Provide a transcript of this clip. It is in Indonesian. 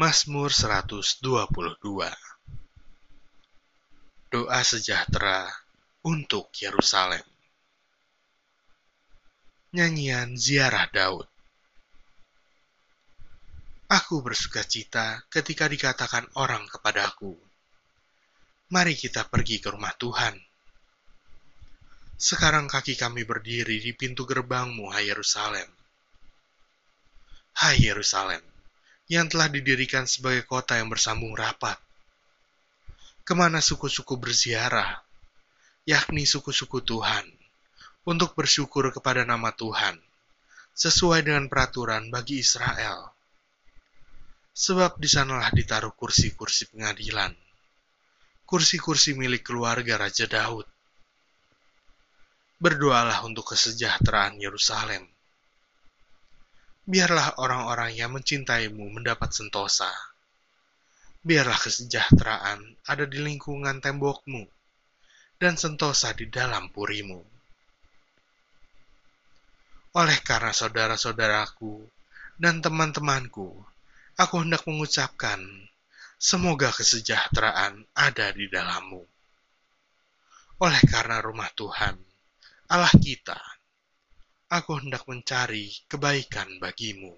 Mazmur 122 Doa sejahtera untuk Yerusalem Nyanyian Ziarah Daud Aku bersuka cita ketika dikatakan orang kepadaku, Mari kita pergi ke rumah Tuhan. Sekarang kaki kami berdiri di pintu gerbangmu, hai Yerusalem. Hai Yerusalem, yang telah didirikan sebagai kota yang bersambung rapat. Ke mana suku-suku berziarah, yakni suku-suku Tuhan, untuk bersyukur kepada nama Tuhan, sesuai dengan peraturan bagi Israel. Sebab di sanalah ditaruh kursi-kursi pengadilan, kursi-kursi milik keluarga Raja Daud. Berdoalah untuk kesejahteraan Yerusalem biarlah orang-orang yang mencintaimu mendapat sentosa. Biarlah kesejahteraan ada di lingkungan tembokmu, dan sentosa di dalam purimu. Oleh karena saudara-saudaraku dan teman-temanku, aku hendak mengucapkan, semoga kesejahteraan ada di dalammu. Oleh karena rumah Tuhan, Allah kita, aku hendak mencari kebaikan bagimu.